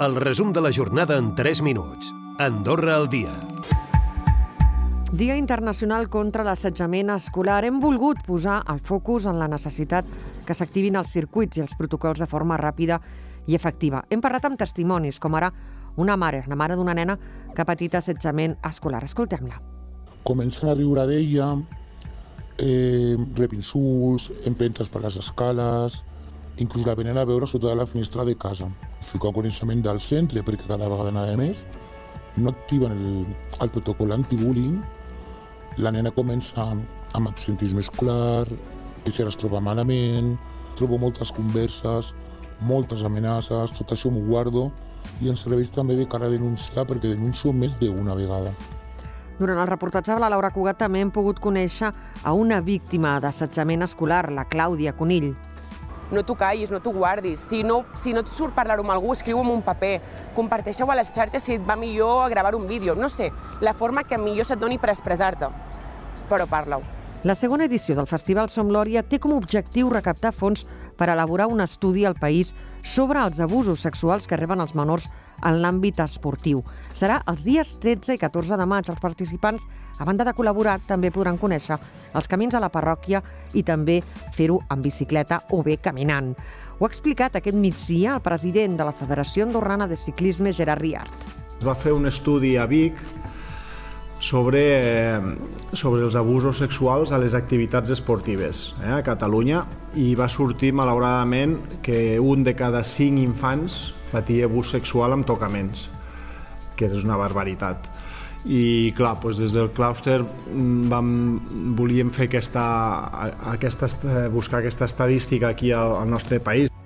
El resum de la jornada en 3 minuts. Andorra al dia. Dia Internacional contra l'assetjament escolar. Hem volgut posar el focus en la necessitat que s'activin els circuits i els protocols de forma ràpida i efectiva. Hem parlat amb testimonis, com ara una mare, la mare d'una nena que ha patit assetjament escolar. Escoltem-la. Comencen a riure d'ella, eh, rep insults, empentes per les escales, inclús la venen a veure sota de la finestra de casa. Fico en coneixement del centre perquè cada vegada anava més, no activen el, el protocol antibullying, la nena comença amb absentisme escolar, que si ara es troba malament, trobo moltes converses, moltes amenaces, tot això m'ho guardo i em serveix també de cara a denunciar perquè denuncio més d'una vegada. Durant el reportatge de la Laura Cugat també hem pogut conèixer a una víctima d'assetjament escolar, la Clàudia Conill. No t'ho callis, no t'ho guardis. Si no, si no et surt parlar-ho amb algú, escriu en un paper. Comparteixeu a les xarxes si et va millor a gravar un vídeo. No sé, la forma que millor se't doni per expressar-te. Però parla-ho. La segona edició del Festival Som Lòria té com a objectiu recaptar fons per elaborar un estudi al país sobre els abusos sexuals que reben els menors en l'àmbit esportiu. Serà els dies 13 i 14 de maig. Els participants, a banda de col·laborar, també podran conèixer els camins a la parròquia i també fer-ho en bicicleta o bé caminant. Ho ha explicat aquest migdia el president de la Federació Andorrana de Ciclisme, Gerard Riart. Es va fer un estudi a Vic sobre, eh, sobre els abusos sexuals a les activitats esportives eh, a Catalunya i va sortir malauradament que un de cada cinc infants patia abús sexual amb tocaments, que és una barbaritat. I clar, doncs des del clúster mm, vam, volíem fer aquesta, aquesta, buscar aquesta estadística aquí al, al nostre país.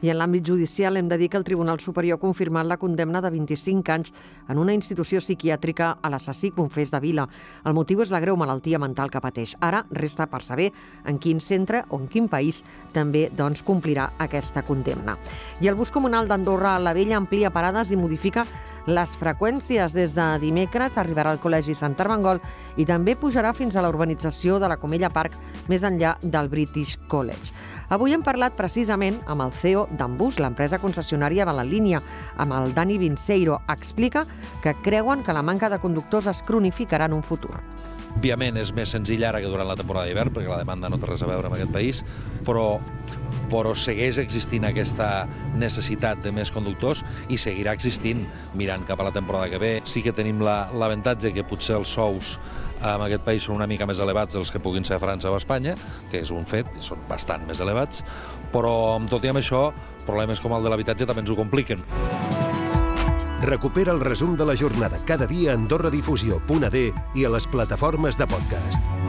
I en l'àmbit judicial hem de dir que el Tribunal Superior ha confirmat la condemna de 25 anys en una institució psiquiàtrica a l'assassí confés de Vila. El motiu és la greu malaltia mental que pateix. Ara resta per saber en quin centre o en quin país també doncs, complirà aquesta condemna. I el bus comunal d'Andorra a la Vella amplia parades i modifica les freqüències. Des de dimecres arribarà al Col·legi Sant Armengol i també pujarà fins a la urbanització de la Comella Park, més enllà del British College. Avui hem parlat precisament amb el CEO d'Ambús, l'empresa concessionària de la línia, amb el Dani Vinceiro. Explica que creuen que la manca de conductors es cronificarà en un futur. Òbviament és més senzill ara que durant la temporada d'hivern, perquè la demanda no té res a veure amb aquest país, però, però segueix existint aquesta necessitat de més conductors i seguirà existint mirant cap a la temporada que ve. Sí que tenim l'avantatge que potser els sous en aquest país són una mica més elevats dels que puguin ser a França o a Espanya, que és un fet, són bastant més elevats, però amb tot i amb això, problemes com el de l'habitatge també ens ho compliquen. Recupera el resum de la jornada cada dia a AndorraDifusió.d i a les plataformes de podcast.